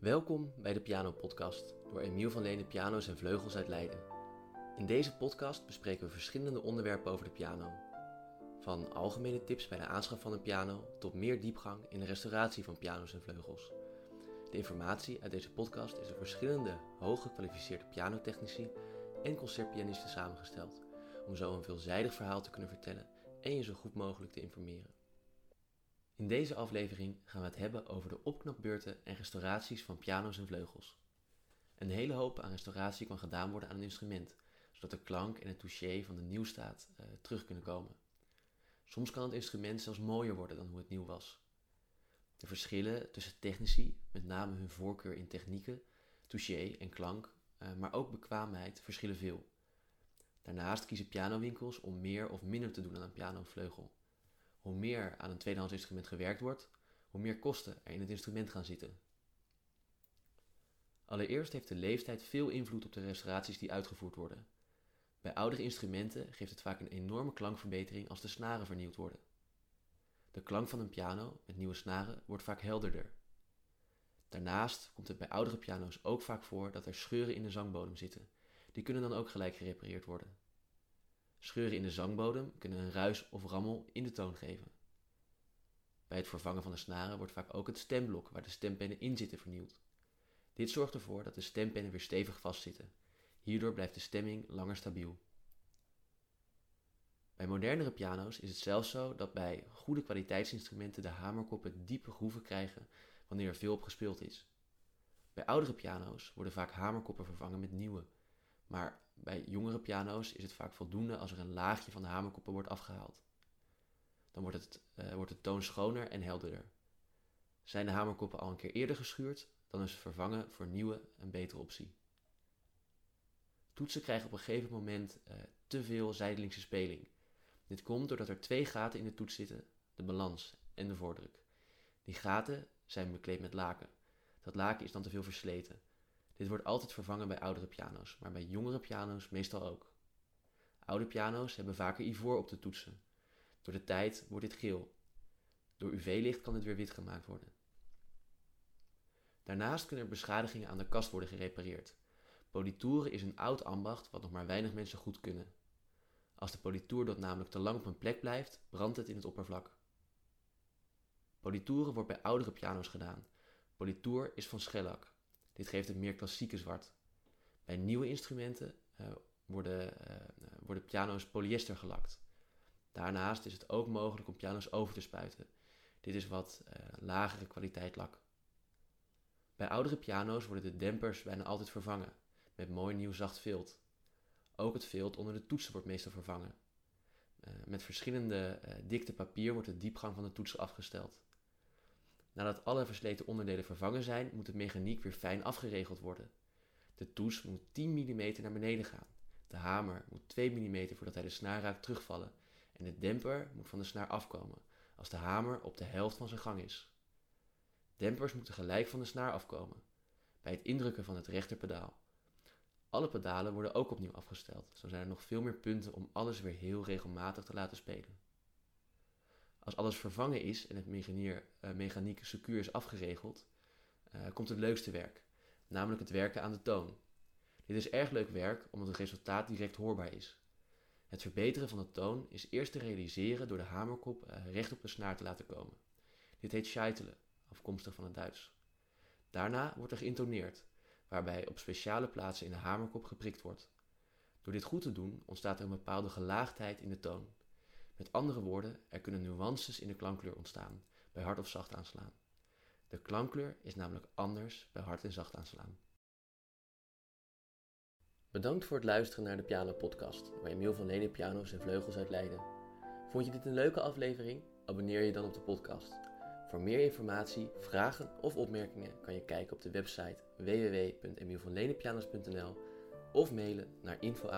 Welkom bij de Piano Podcast door Emiel van Lenen Piano's en Vleugels uit Leiden. In deze podcast bespreken we verschillende onderwerpen over de piano. Van algemene tips bij de aanschaf van een piano tot meer diepgang in de restauratie van piano's en vleugels. De informatie uit deze podcast is door verschillende hooggekwalificeerde pianotechnici en concertpianisten samengesteld, om zo een veelzijdig verhaal te kunnen vertellen en je zo goed mogelijk te informeren. In deze aflevering gaan we het hebben over de opknapbeurten en restauraties van piano's en vleugels. Een hele hoop aan restauratie kan gedaan worden aan een instrument, zodat de klank en het touché van de nieuwstaat uh, terug kunnen komen. Soms kan het instrument zelfs mooier worden dan hoe het nieuw was. De verschillen tussen technici, met name hun voorkeur in technieken, touché en klank, uh, maar ook bekwaamheid, verschillen veel. Daarnaast kiezen pianowinkels om meer of minder te doen aan een piano of vleugel. Hoe meer aan een tweedehands instrument gewerkt wordt, hoe meer kosten er in het instrument gaan zitten. Allereerst heeft de leeftijd veel invloed op de restauraties die uitgevoerd worden. Bij oudere instrumenten geeft het vaak een enorme klankverbetering als de snaren vernieuwd worden. De klank van een piano met nieuwe snaren wordt vaak helderder. Daarnaast komt het bij oudere piano's ook vaak voor dat er scheuren in de zangbodem zitten. Die kunnen dan ook gelijk gerepareerd worden. Scheuren in de zangbodem kunnen een ruis of rammel in de toon geven. Bij het vervangen van de snaren wordt vaak ook het stemblok waar de stempennen in zitten vernieuwd. Dit zorgt ervoor dat de stempennen weer stevig vastzitten. Hierdoor blijft de stemming langer stabiel. Bij modernere piano's is het zelfs zo dat bij goede kwaliteitsinstrumenten de hamerkoppen diepe groeven krijgen wanneer er veel op gespeeld is. Bij oudere piano's worden vaak hamerkoppen vervangen met nieuwe, maar bij jongere piano's is het vaak voldoende als er een laagje van de hamerkoppen wordt afgehaald. Dan wordt, het, uh, wordt de toon schoner en helderder. Zijn de hamerkoppen al een keer eerder geschuurd, dan is vervangen voor nieuwe een betere optie. Toetsen krijgen op een gegeven moment uh, te veel zijdelingse speling. Dit komt doordat er twee gaten in de toets zitten, de balans en de voordruk. Die gaten zijn bekleed met laken. Dat laken is dan te veel versleten. Dit wordt altijd vervangen bij oudere piano's, maar bij jongere piano's meestal ook. Oude piano's hebben vaker ivoor op de toetsen. Door de tijd wordt dit geel. Door UV-licht kan dit weer wit gemaakt worden. Daarnaast kunnen er beschadigingen aan de kast worden gerepareerd. Politoeren is een oud ambacht wat nog maar weinig mensen goed kunnen. Als de politoerdot namelijk te lang op een plek blijft, brandt het in het oppervlak. Politoeren wordt bij oudere piano's gedaan. Politoer is van schellak. Dit geeft een meer klassieke zwart. Bij nieuwe instrumenten uh, worden, uh, worden piano's polyester gelakt. Daarnaast is het ook mogelijk om piano's over te spuiten. Dit is wat uh, lagere kwaliteit lak. Bij oudere piano's worden de dempers bijna altijd vervangen, met mooi nieuw zacht vilt. Ook het vilt onder de toetsen wordt meestal vervangen. met verschillende dikte papier wordt de diepgang van de toetsen afgesteld. Nadat alle versleten onderdelen vervangen zijn, moet de mechaniek weer fijn afgeregeld worden. De toets moet 10 mm naar beneden gaan. De hamer moet 2 mm voordat hij de snaar raakt terugvallen. En de demper moet van de snaar afkomen, als de hamer op de helft van zijn gang is. Dempers moeten gelijk van de snaar afkomen, bij het indrukken van het rechterpedaal. Alle pedalen worden ook opnieuw afgesteld, zo zijn er nog veel meer punten om alles weer heel regelmatig te laten spelen. Als alles vervangen is en het mechanier, uh, mechaniek secuur is afgeregeld, uh, komt het leukste werk, namelijk het werken aan de toon. Dit is erg leuk werk omdat het resultaat direct hoorbaar is. Het verbeteren van de toon is eerst te realiseren door de hamerkop uh, recht op de snaar te laten komen. Dit heet scheitelen, afkomstig van het Duits. Daarna wordt er geïntoneerd, waarbij op speciale plaatsen in de hamerkop geprikt wordt. Door dit goed te doen ontstaat er een bepaalde gelaagdheid in de toon. Met andere woorden, er kunnen nuances in de klankkleur ontstaan bij hard of zacht aanslaan. De klankkleur is namelijk anders bij hard en zacht aanslaan. Bedankt voor het luisteren naar de Piano Podcast, waar Emiel van Lenen piano's en vleugels uit Leiden. Vond je dit een leuke aflevering? Abonneer je dan op de podcast. Voor meer informatie, vragen of opmerkingen kan je kijken op de website www.emielvanlenenpianos.nl of mailen naar info